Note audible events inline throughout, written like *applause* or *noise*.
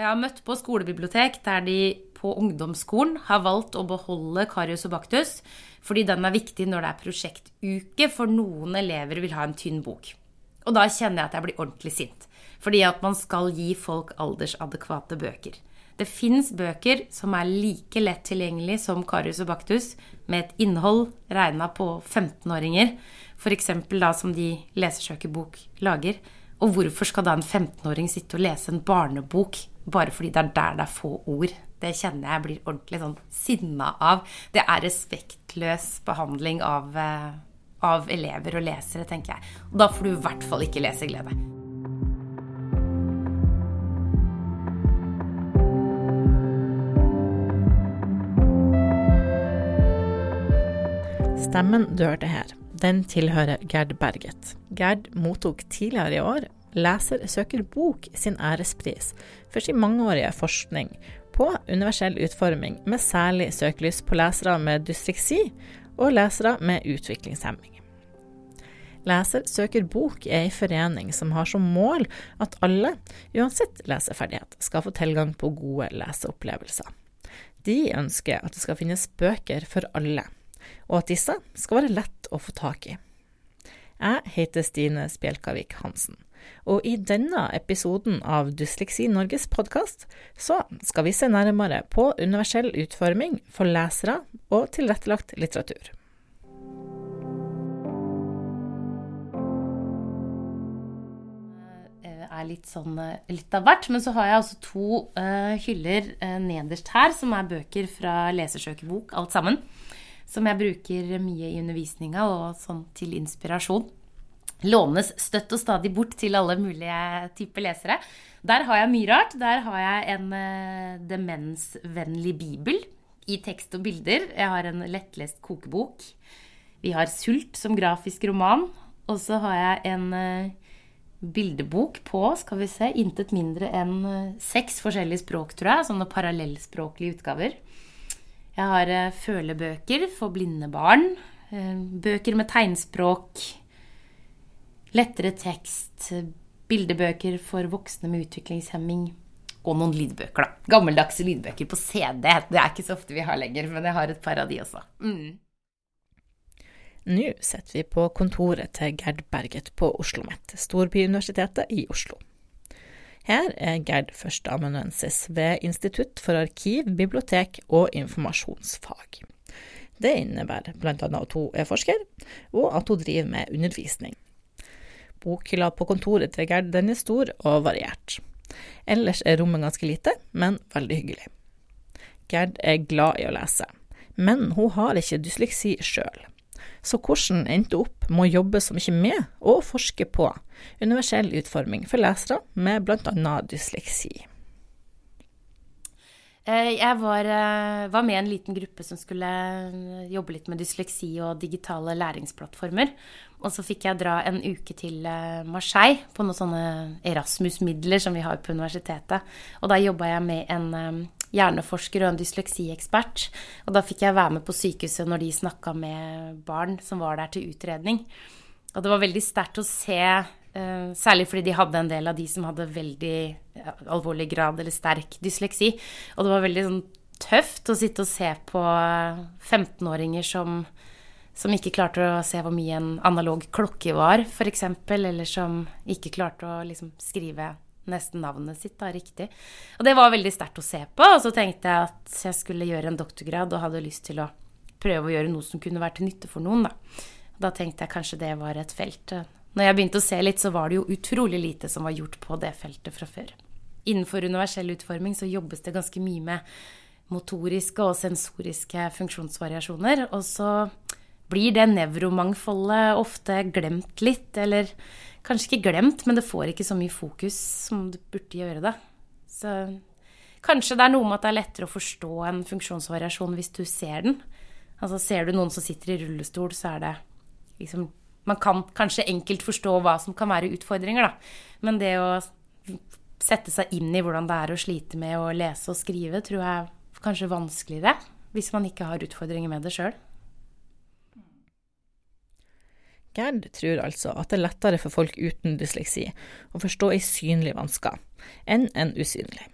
Jeg har møtt på skolebibliotek der de på ungdomsskolen har valgt å beholde Karius og Baktus fordi den er viktig når det er prosjektuke, for noen elever vil ha en tynn bok. Og da kjenner jeg at jeg blir ordentlig sint. Fordi at man skal gi folk aldersadekvate bøker. Det fins bøker som er like lett tilgjengelig som Karius og Baktus, med et innhold regna på 15-åringer, f.eks. da som de lesersøkerbok lager. Og hvorfor skal da en 15-åring sitte og lese en barnebok bare fordi det er der det er få ord? Det kjenner jeg blir ordentlig sånn sinna av. Det er respektløs behandling av, eh, av elever og lesere, tenker jeg. Og da får du i hvert fall ikke leseglede. Stemmen du hørte her, den tilhører Gerd Berget. Gerd mottok tidligere i år Leser søker bok sin ærespris for sin mangeårige forskning på universell utforming, med særlig søkelys på lesere med dysleksi og lesere med utviklingshemming. Leser søker bok er en forening som har som mål at alle, uansett leseferdighet, skal få tilgang på gode leseopplevelser. De ønsker at det skal finnes bøker for alle, og at disse skal være lett å få tak i. Jeg heter Stine Spjelkavik Hansen, og i denne episoden av Dysleksi Norges podkast så skal vi se nærmere på universell utforming for lesere og tilrettelagt litteratur. Eh, er litt sånn eh, litt av hvert. Men så har jeg også to uh, hyller uh, nederst her, som er bøker fra lesersøkebok, alt sammen som jeg bruker mye i undervisninga og sånn til inspirasjon. Lånes støtt og stadig bort til alle mulige typer lesere. Der har jeg mye rart. Der har jeg en uh, demensvennlig bibel i tekst og bilder. Jeg har en lettlest kokebok. Vi har Sult som grafisk roman. Og så har jeg en uh, bildebok på skal vi se, intet mindre enn uh, seks forskjellige språk, tror jeg. Sånne parallellspråklige utgaver. Jeg har følebøker for blinde barn. Bøker med tegnspråk. Lettere tekst. Bildebøker for voksne med utviklingshemming. Og noen lydbøker, da. Gammeldagse lydbøker på CD. Det er ikke så ofte vi har lenger, men jeg har et par av de også. Mm. Nå sitter vi på kontoret til Gerd Berget på Oslo OsloMet, Storbyuniversitetet i Oslo. Her er Gerd førsteamanuensis ved Institutt for arkiv, bibliotek og informasjonsfag. Det innebærer bl.a. at hun er forsker, og at hun driver med undervisning. Bokhylla på kontoret til Gerd den er stor og variert. Ellers er rommet ganske lite, men veldig hyggelig. Gerd er glad i å lese, men hun har ikke dysleksi sjøl så hvordan endte opp med å jobbe så mye med og forske på universell utforming for lesere med bl.a. dysleksi. Eh, jeg var, eh, var, med i en liten gruppe som skulle jobbe litt med dysleksi og digitale læringsplattformer. Og så fikk jeg dra en uke til eh, Marseille på noen sånne Erasmus-midler som vi har på universitetet. Og da jobba jeg med en hjerneforsker og en dysleksiekspert. Og da fikk jeg være med på sykehuset når de snakka med barn som var der til utredning. Og det var veldig sterkt å se, særlig fordi de hadde en del av de som hadde veldig alvorlig grad eller sterk dysleksi. Og det var veldig sånn, tøft å sitte og se på 15-åringer som, som ikke klarte å se hvor mye en analog klokke var, f.eks., eller som ikke klarte å liksom, skrive nesten navnet sitt da, riktig. Og det var veldig sterkt å se på. Og så tenkte jeg at jeg skulle gjøre en doktorgrad og hadde lyst til å prøve å gjøre noe som kunne være til nytte for noen. Da, da tenkte jeg kanskje det var et felt. Når jeg begynte å se litt, så var det jo utrolig lite som var gjort på det feltet fra før. Innenfor universell utforming så jobbes det ganske mye med motoriske og sensoriske funksjonsvariasjoner. Og så blir det nevromangfoldet ofte glemt litt, eller kanskje ikke glemt, men det får ikke så mye fokus som det burde gjøre det. Så kanskje det er noe med at det er lettere å forstå en funksjonsvariasjon hvis du ser den. Altså ser du noen som sitter i rullestol, så er det liksom Man kan kanskje enkelt forstå hva som kan være utfordringer, da. Men det å sette seg inn i hvordan det er å slite med å lese og skrive, tror jeg er kanskje vanskeligere hvis man ikke har utfordringer med det sjøl. Gerd tror altså at det er lettere for folk uten dysleksi å forstå ei synlig vansker enn en usynlig.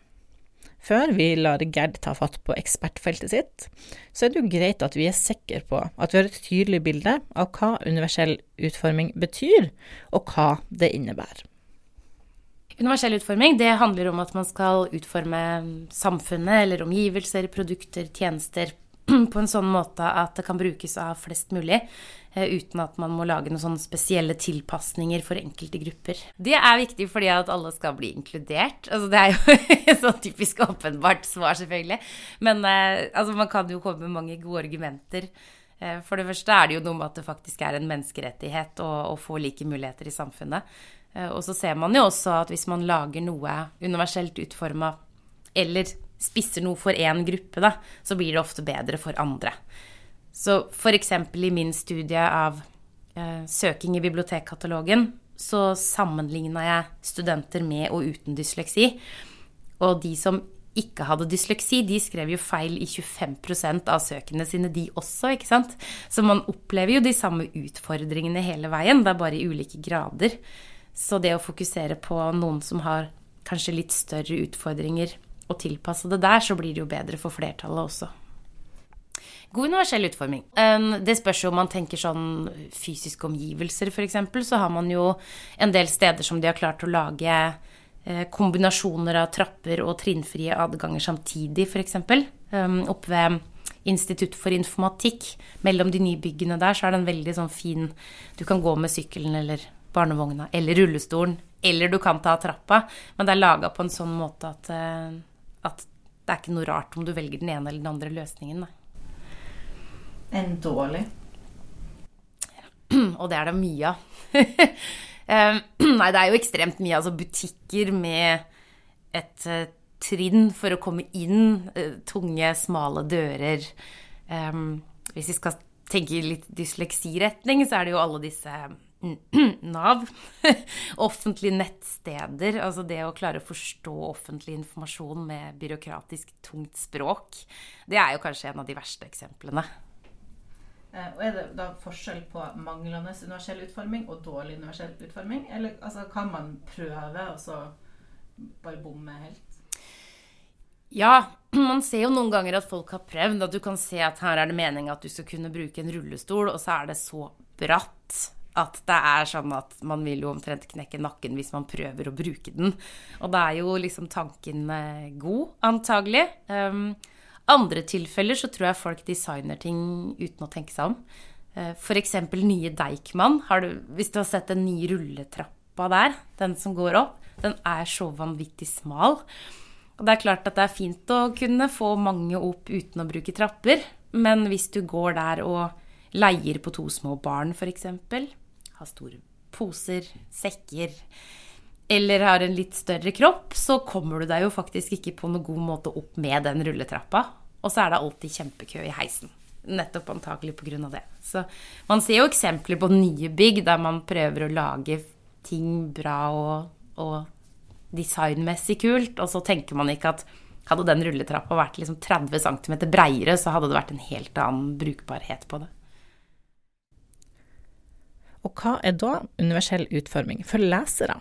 Før vi lar Gerd ta fatt på ekspertfeltet sitt, så er det jo greit at vi er sikre på at vi har et tydelig bilde av hva universell utforming betyr, og hva det innebærer. Universell utforming det handler om at man skal utforme samfunnet eller omgivelser, produkter, tjenester *clears throat* på en sånn måte at det kan brukes av flest mulig, eh, uten at man må lage noen sånne spesielle tilpasninger for enkelte grupper. Det er viktig fordi at alle skal bli inkludert. Altså, det er jo *laughs* et sånn typisk åpenbart svar, selvfølgelig. Men eh, altså, man kan jo komme med mange gode argumenter. Eh, for det første er det jo noe med at det faktisk er en menneskerettighet å, å få like muligheter i samfunnet. Og så ser man jo også at hvis man lager noe universelt utforma eller spisser noe for én gruppe, da, så blir det ofte bedre for andre. Så f.eks. i min studie av eh, søking i bibliotekkatalogen, så sammenligna jeg studenter med og uten dysleksi. Og de som ikke hadde dysleksi, de skrev jo feil i 25% av søkene sine, de også, ikke sant. Så man opplever jo de samme utfordringene hele veien, det er bare i ulike grader. Så det å fokusere på noen som har kanskje litt større utfordringer og tilpasse det der, så blir det jo bedre for flertallet også. God universell utforming. Det spørs jo om man tenker sånn fysiske omgivelser, f.eks. Så har man jo en del steder som de har klart å lage eh, kombinasjoner av trapper og trinnfrie adganger samtidig, f.eks. Oppe ved Institutt for informatikk, mellom de nye byggene der, så er det en veldig sånn fin Du kan gå med sykkelen eller barnevogna eller rullestolen, eller du kan ta trappa, men det er laga på en sånn måte at eh, at det er ikke noe rart om du velger den ene eller den andre løsningen. En dårlig? *clears throat* Og det er det mye av. Eh, nei, det er jo ekstremt mye. Altså butikker med et uh, trinn for å komme inn. Uh, tunge, smale dører. Um, hvis vi skal tenke i litt dysleksiretning, så er det jo alle disse *clears throat* Nav. *laughs* Offentlige nettsteder. Altså det å klare å forstå offentlig informasjon med byråkratisk tungt språk. Det er jo kanskje en av de verste eksemplene. Eh, og Er det da forskjell på manglende universell utforming og dårlig universell utforming? Eller altså, kan man prøve og så bare bomme helt? Ja, *clears throat* man ser jo noen ganger at folk har prøvd. At du kan se at her er det meninga at du skal kunne bruke en rullestol, og så er det så bratt at det er sånn at man vil jo omtrent knekke nakken hvis man prøver å bruke den. Og da er jo liksom tanken eh, god, antagelig. Um, andre tilfeller så tror jeg folk designer ting uten å tenke seg om. Uh, eh, F.eks. nye Deichman. Du, hvis du har sett den nye rulletrappa der, den som går opp, den er så vanvittig smal. Og det er klart at det er fint å kunne få mange opp uten å bruke trapper, men hvis du går der og leier på to små barn, f.eks., har store poser, sekker eller har en litt større kropp, så kommer du deg jo faktisk ikke på noen god måte opp med den rulletrappa. Og så er det alltid kjempekø i heisen. Nettopp antakelig pga. det. Så man ser jo eksempler på nye bygg der man prøver å lage ting bra og, og designmessig kult, og så tenker man ikke at hadde den rulletrappa vært liksom 30 cm breiere, så hadde det vært en helt annen brukbarhet på det. Og hva er da universell utforming for lesere?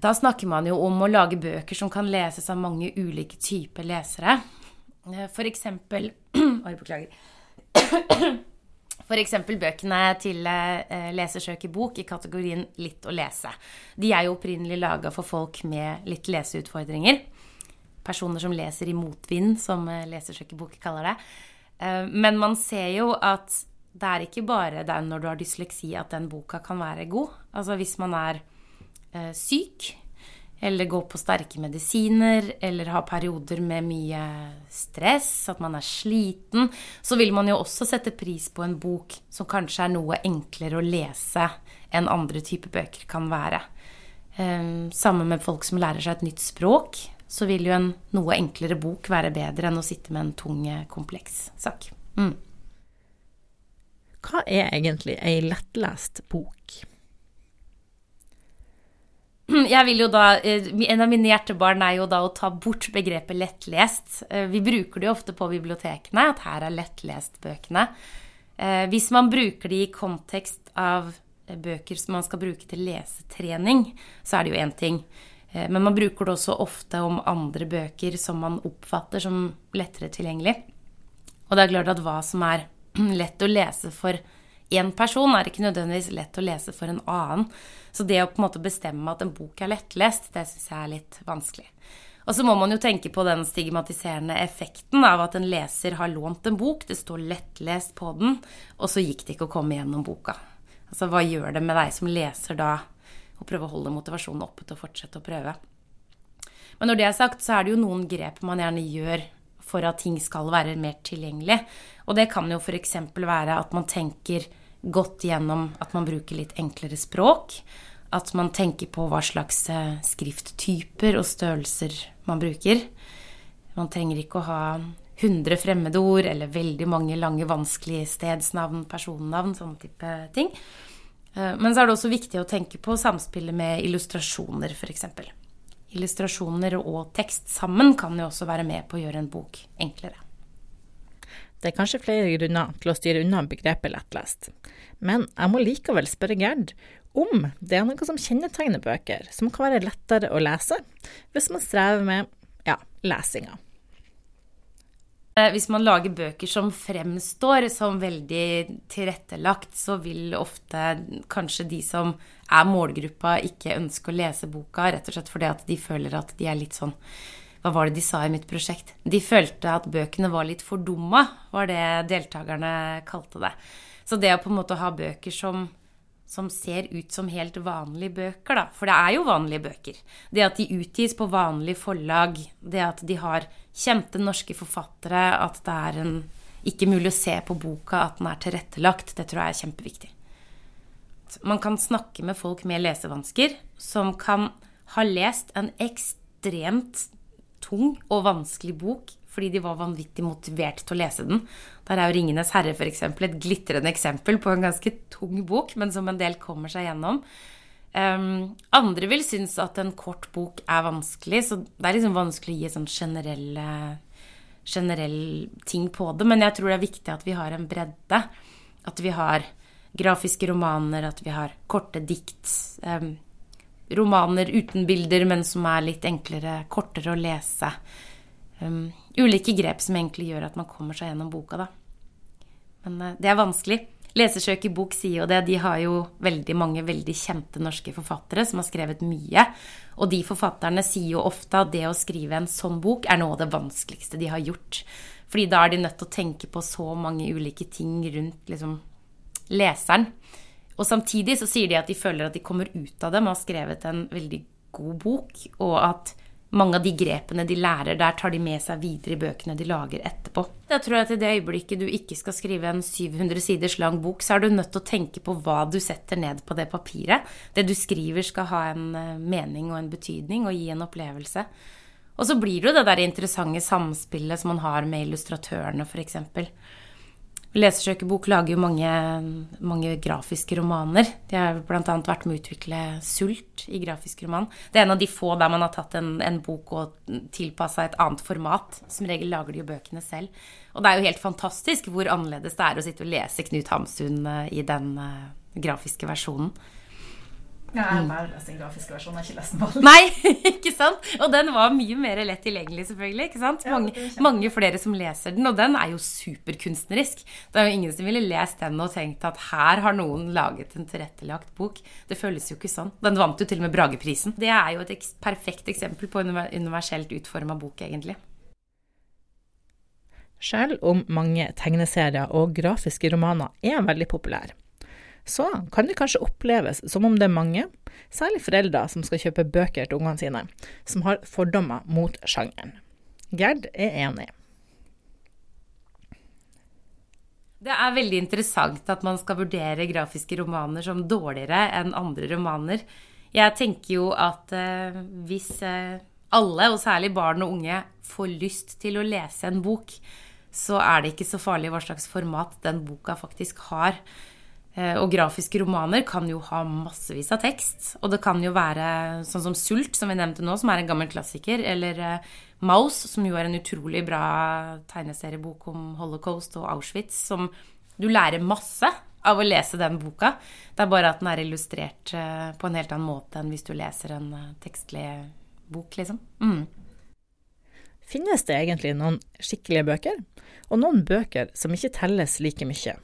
Da snakker man jo om å lage bøker som kan leses av mange ulike typer lesere. For eksempel *clears throat* Oi, beklager. For bøkene til eh, Lesersøkerbok i kategorien Litt å lese. De er jo opprinnelig laga for folk med litt leseutfordringer. Personer som leser i motvind, som eh, Lesersøkerbok kaller det. Eh, men man ser jo at det er ikke bare det når du har dysleksi at den boka kan være god. Altså hvis man er eh, syk, eller går på sterke medisiner, eller har perioder med mye stress, at man er sliten, så vil man jo også sette pris på en bok som kanskje er noe enklere å lese enn andre typer bøker kan være. Eh, sammen med folk som lærer seg et nytt språk så vil jo en noe enklere bok være bedre enn å sitte med en tung, eh, kompleks sak. Mm. Hva er egentlig ei lettlest bok? *clears throat* Jeg vil jo da, eh, En av mine hjertebarn er jo da å ta bort begrepet lettlest. Eh, vi bruker det jo ofte på bibliotekene, at her er lettlest-bøkene. Hvis man bruker de i kontekst av bøker som man skal bruke til lesetrening, så er det jo én ting. Eh, men man bruker det også ofte om andre bøker som man oppfatter som lettere tilgjengelig. Og det er klart at hva som er *clears throat* lett å lese for én person, er ikke nødvendigvis lett å lese for en annen. Så det å på en måte bestemme at en bok er lettlest, det syns jeg er litt vanskelig. Og så må man jo tenke på den stigmatiserende effekten av at en leser har lånt en bok, det står lettlest på den, og så gikk det ikke å komme gjennom boka. Altså hva gjør det med deg som leser da, å prøve å holde motivasjonen oppe til å fortsette å prøve? Men når det er sagt, så er det jo noen grep man gjerne gjør for at ting skal være mer tilgjengelig. Og det kan jo f.eks. være at man tenker godt gjennom at man bruker litt enklere språk. At man tenker på hva slags eh, skrifttyper og størrelser man bruker. Man trenger ikke å ha 100 fremmedord eller veldig mange lange, vanskelige stedsnavn, personnavn, sånne type ting. Eh, men så er det også viktig å tenke på samspillet med illustrasjoner, f.eks. Illustrasjoner og tekst sammen kan jo også være med på å gjøre en bok enklere. Det er kanskje flere grunner til å styre unna begrepet lettlest, men jeg må likevel spørre Gerd om det er noe som kjennetegner bøker som kan være lettere å lese hvis man strever med ja, lesinga. Eh, hvis man lager bøker som fremstår som veldig tilrettelagt, så vil ofte kanskje de som er målgruppa, ikke ønske å lese boka, rett og slett fordi at de føler at de er litt sånn Hva var det de sa i mitt prosjekt? De følte at bøkene var litt fordumma, var det deltakerne kalte det. Så det å på en måte ha bøker som som ser ut som helt vanlige bøker, da. For det er jo vanlige bøker. Det at de utgis på vanlig forlag, det at de har kjente norske forfattere, at det er en, ikke mulig å se på boka at den er tilrettelagt, det tror jeg er kjempeviktig. Man kan snakke med folk med lesevansker som kan ha lest en ekstremt tung og vanskelig bok fordi de var vanvittig motivert til å lese den. Der er jo 'Ringenes herre' f.eks. et glitrende eksempel på en ganske tung bok, men som en del kommer seg gjennom. Um, andre vil synes at en kort bok er vanskelig, så det er liksom vanskelig å gi sånn generelle generell ting på det. Men jeg tror det er viktig at vi har en bredde. At vi har grafiske romaner, at vi har korte dikt. Um, romaner uten bilder, men som er litt enklere, kortere å lese. Um, ulike grep som egentlig gjør at man kommer seg gjennom boka, da. Men uh, det er vanskelig. Lesesøk i bok sier jo det. De har jo veldig mange veldig kjente norske forfattere som har skrevet mye. Og de forfatterne sier jo ofte at det å skrive en sånn bok er noe av det vanskeligste de har gjort. Fordi da er de nødt til å tenke på så mange ulike ting rundt liksom, leseren. Og samtidig så sier de at de føler at de kommer ut av det med å ha skrevet en veldig god bok, og at mange av de grepene de lærer der, tar de med seg videre i bøkene de lager etterpå. Jeg tror at i det øyeblikket du ikke skal skrive en 700 siders lang bok, så er du nødt til å tenke på hva du setter ned på det papiret. Det du skriver skal ha en eh, mening og en betydning og gi en opplevelse. Og så blir det jo det der interessante samspillet som man har med illustratørene, f.eks. Lesersøkerbok lager jo mange, mange, grafiske romaner. De har bl.a. vært med å utvikle Sult i grafisk roman. Det er en av de få der man har tatt en, en bok og tilpassa et annet format. Som regel lager de jo bøkene selv. Og det er jo helt fantastisk hvor annerledes det er å sitte og lese Knut Hamsun eh, i den uh, grafiske versjonen. Ja, jeg har bare lest den grafiske versjonen, jeg har ikke lest den på Nei, *laughs* ikke sant? Og den var mye mer lett tilgjengelig, selvfølgelig. ikke sant? Mange, ja, mange, flere som leser den, og den er jo superkunstnerisk. Det er jo ingen som ville lest den og tenkt at her har noen laget en tilrettelagt bok. Det føles jo ikke sånn. Den vant jo til og med Brageprisen. Det er jo et perfekt eksempel på en universelt utforma bok, egentlig. Selv om mange tegneserier og grafiske romaner er veldig populære, så kan det kanskje oppleves som om det er mange, særlig foreldre som skal kjøpe bøker til ungene sine, som har fordommer mot sjangeren. Gerd er enig. Det er veldig interessant at man skal vurdere grafiske romaner som dårligere enn andre romaner. Jeg tenker jo at eh, hvis eh, alle, og særlig barn og unge, får lyst til å lese en bok, så er det ikke så farlig hva slags format den boka faktisk har. Eh, og grafiske romaner kan jo ha massevis av tekst. Og det kan jo være sånn som Sult, som vi nevnte nå, som er en gammel klassiker. Eller uh, Maus, som jo er en utrolig bra tegneseriebok om holocaust og Auschwitz. Som du lærer masse av å lese den boka. Det er bare at den er illustrert uh, på en helt annen måte enn hvis du leser en tekstlig bok, liksom. Mm. Finnes det egentlig noen skikkelige bøker, og noen bøker som ikke telles like mye?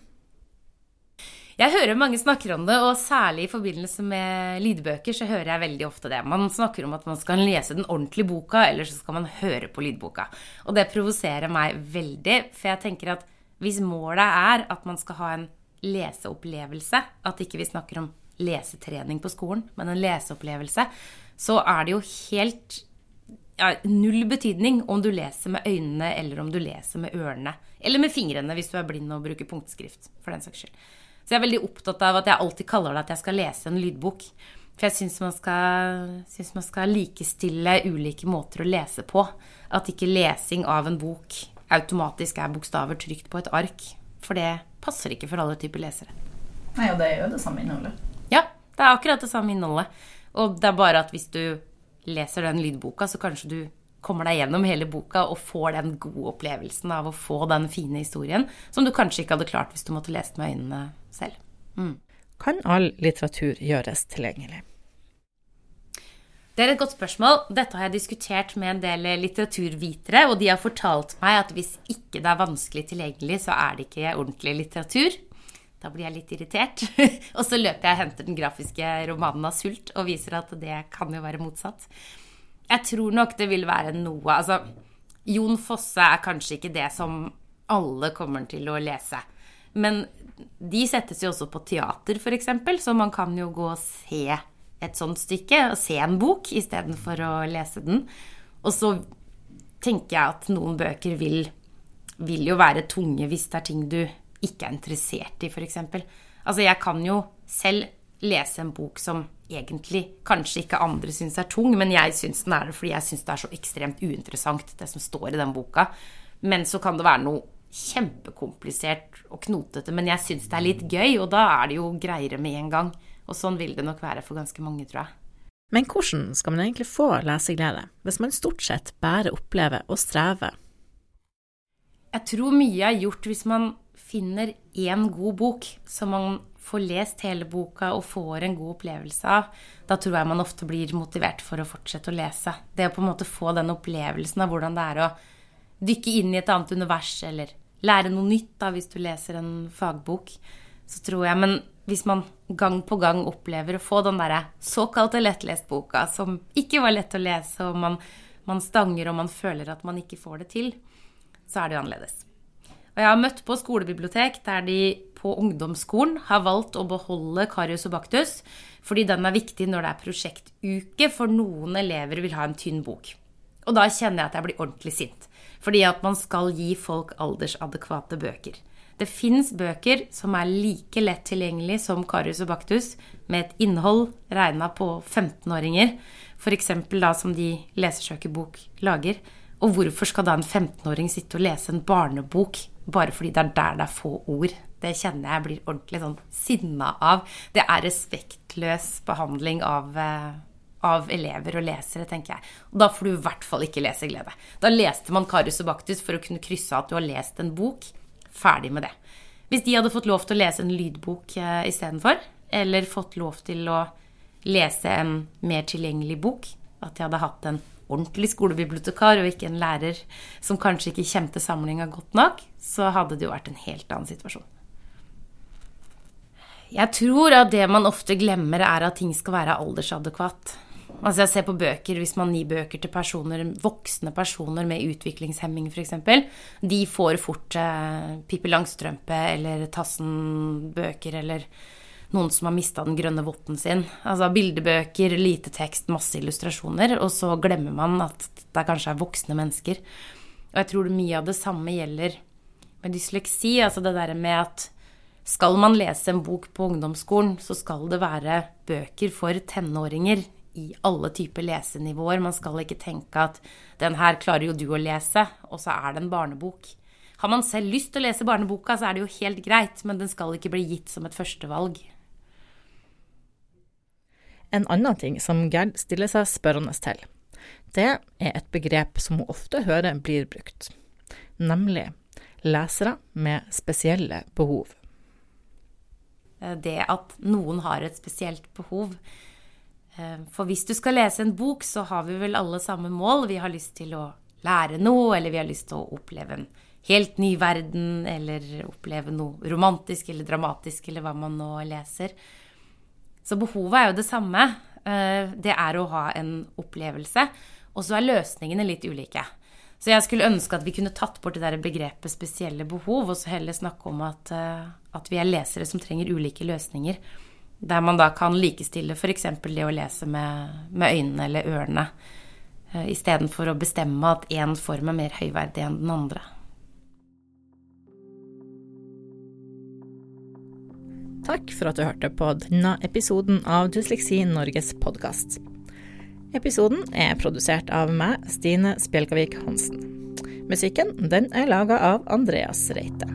Jeg hører mange snakker om det, og særlig i forbindelse med lydbøker så hører jeg veldig ofte det. Man snakker om at man skal lese den ordentlige boka, eller så skal man høre på lydboka. Og det provoserer meg veldig, for jeg tenker at hvis målet er at man skal ha en leseopplevelse, at ikke vi snakker om lesetrening på skolen, men en leseopplevelse, så er det jo helt ja, null betydning om du leser med øynene eller om du leser med ørene. Eller med fingrene hvis du er blind og bruker punktskrift, for den saks skyld. Så jeg er veldig opptatt av at jeg alltid kaller det at jeg skal lese en lydbok. For jeg syns man, man, skal likestille ulike måter å lese på. At ikke lesing av en bok automatisk er bokstaver trygt på et ark. For det passer ikke for alle typer lesere. Nei, og det er jo det samme innholdet. Ja, det er akkurat det samme innholdet. Og det er bare at hvis du leser den lydboka, så kanskje du kommer deg gjennom hele boka og får den gode opplevelsen av å få den fine historien, som du kanskje ikke hadde klart hvis du måtte lest med øynene selv. Mm. Kan all litteratur gjøres tilgjengelig? Det er et godt spørsmål. Dette har jeg diskutert med en del litteraturvitere, og de har fortalt meg at hvis ikke det er vanskelig tilgjengelig, så er det ikke ordentlig litteratur. Da blir jeg litt irritert. *laughs* og så løper jeg og henter den grafiske romanen av Sult og viser at det kan jo være motsatt. Jeg tror nok det vil være noe Altså, Jon Fosse er kanskje ikke det som alle kommer til å lese. Men de settes jo også på teater, f.eks., så man kan jo gå og se et sånt stykke, og se en bok istedenfor å lese den. Og så tenker jeg at noen bøker vil, vil jo være tunge hvis det er ting du ikke er interessert i, f.eks. Altså, jeg kan jo selv lese en bok som egentlig kanskje ikke andre syns er tung, men jeg syns den er det fordi jeg syns det er så ekstremt uinteressant, det som står i den boka. Men så kan det være noe kjempekomplisert og knotete, men jeg syns det er litt gøy, og da er det jo greiere med en gang. Og sånn vil det nok være for ganske mange, tror jeg. Men hvordan skal man egentlig få leseglede, hvis man stort sett bare opplever å streve? Jeg tror mye er gjort hvis man finner én god bok som man får lest hele boka og får en god opplevelse av, da tror jeg man ofte blir motivert for å fortsette å lese. Det å på en måte få den opplevelsen av hvordan det er å dykke inn i et annet univers, eller lære noe nytt da, hvis du leser en fagbok, så tror jeg Men hvis man gang på gang opplever å få den derre såkalte lettlest boka som ikke var lett å lese, og man, man stanger og man føler at man ikke får det til, så er det jo annerledes. Og jeg har møtt på skolebibliotek der de på ungdomsskolen har valgt å beholde Karius og Baktus fordi den er viktig når det er prosjektuke, for noen elever vil ha en tynn bok. Og da kjenner jeg at jeg blir ordentlig sint. Fordi at man skal gi folk aldersadekvate bøker. Det fins bøker som er like lett tilgjengelig som Karius og Baktus, med et innhold regna på 15-åringer, f.eks. da som de Lesersøkerbok lager. Og hvorfor skal da en 15-åring sitte og lese en barnebok bare fordi det er der det er få ord? Det kjenner jeg blir ordentlig sånn sinna av. Det er respektløs behandling av, eh, av elever og lesere, tenker jeg. Og da får du i hvert fall ikke leseglede. Da leste man Karius og Baktus for å kunne krysse at du har lest en bok. Ferdig med det. Hvis de hadde fått lov til å lese en lydbok uh, istedenfor, eller fått lov til å lese en mer tilgjengelig bok, at de hadde hatt en ordentlig skolebibliotekar og ikke en lærer som kanskje ikke kjente samlinga godt nok, så hadde det jo vært en helt annen situasjon. Jeg tror at det man ofte glemmer, er at ting skal være aldersadekvat. Altså jeg ser på bøker, Hvis man gir bøker til personer, voksne personer med utviklingshemming f.eks., de får fort eh, Pippi Langstrømpe eller Tassen-bøker eller noen som har mista den grønne votten sin. Altså bildebøker, lite tekst, masse illustrasjoner, og så glemmer man at det kanskje er voksne mennesker. Og jeg tror mye av det samme gjelder med dysleksi. Altså det derre med at skal man lese en bok på ungdomsskolen, så skal det være bøker for tenåringer i alle typer lesenivåer. Man skal ikke tenke at 'den her klarer jo du å lese', og så er det en barnebok. Har man selv lyst til å lese barneboka, så er det jo helt greit, men den skal ikke bli gitt som et førstevalg. En annen ting som Gerd stiller seg spørrende til, det er et begrep som hun ofte hører blir brukt, nemlig lesere med spesielle behov. Eh, det at noen har et spesielt behov, Eh, for hvis du skal lese en bok, så har vi vel alle samme mål. Vi har lyst til å lære noe, eller vi har lyst til å oppleve en helt ny verden, eller oppleve noe romantisk eller dramatisk, eller hva man nå leser. Så behovet er jo det samme. Eh, det er å ha en opplevelse. Og så er løsningene litt ulike. Så jeg skulle ønske at vi kunne tatt bort det der begrepet spesielle behov, og så heller snakke om at, eh, at vi er lesere som trenger ulike løsninger. Der man da kan likestille f.eks. det å lese med, med øynene eller ørene, uh, istedenfor å bestemme at én form er mer høyverdig enn den andre. Takk for at du hørte på denne episoden av Dysleksi Norges podkast. Episoden er produsert av meg, Stine Spjelkavik Hansen. Musikken den er laga av Andreas Reite.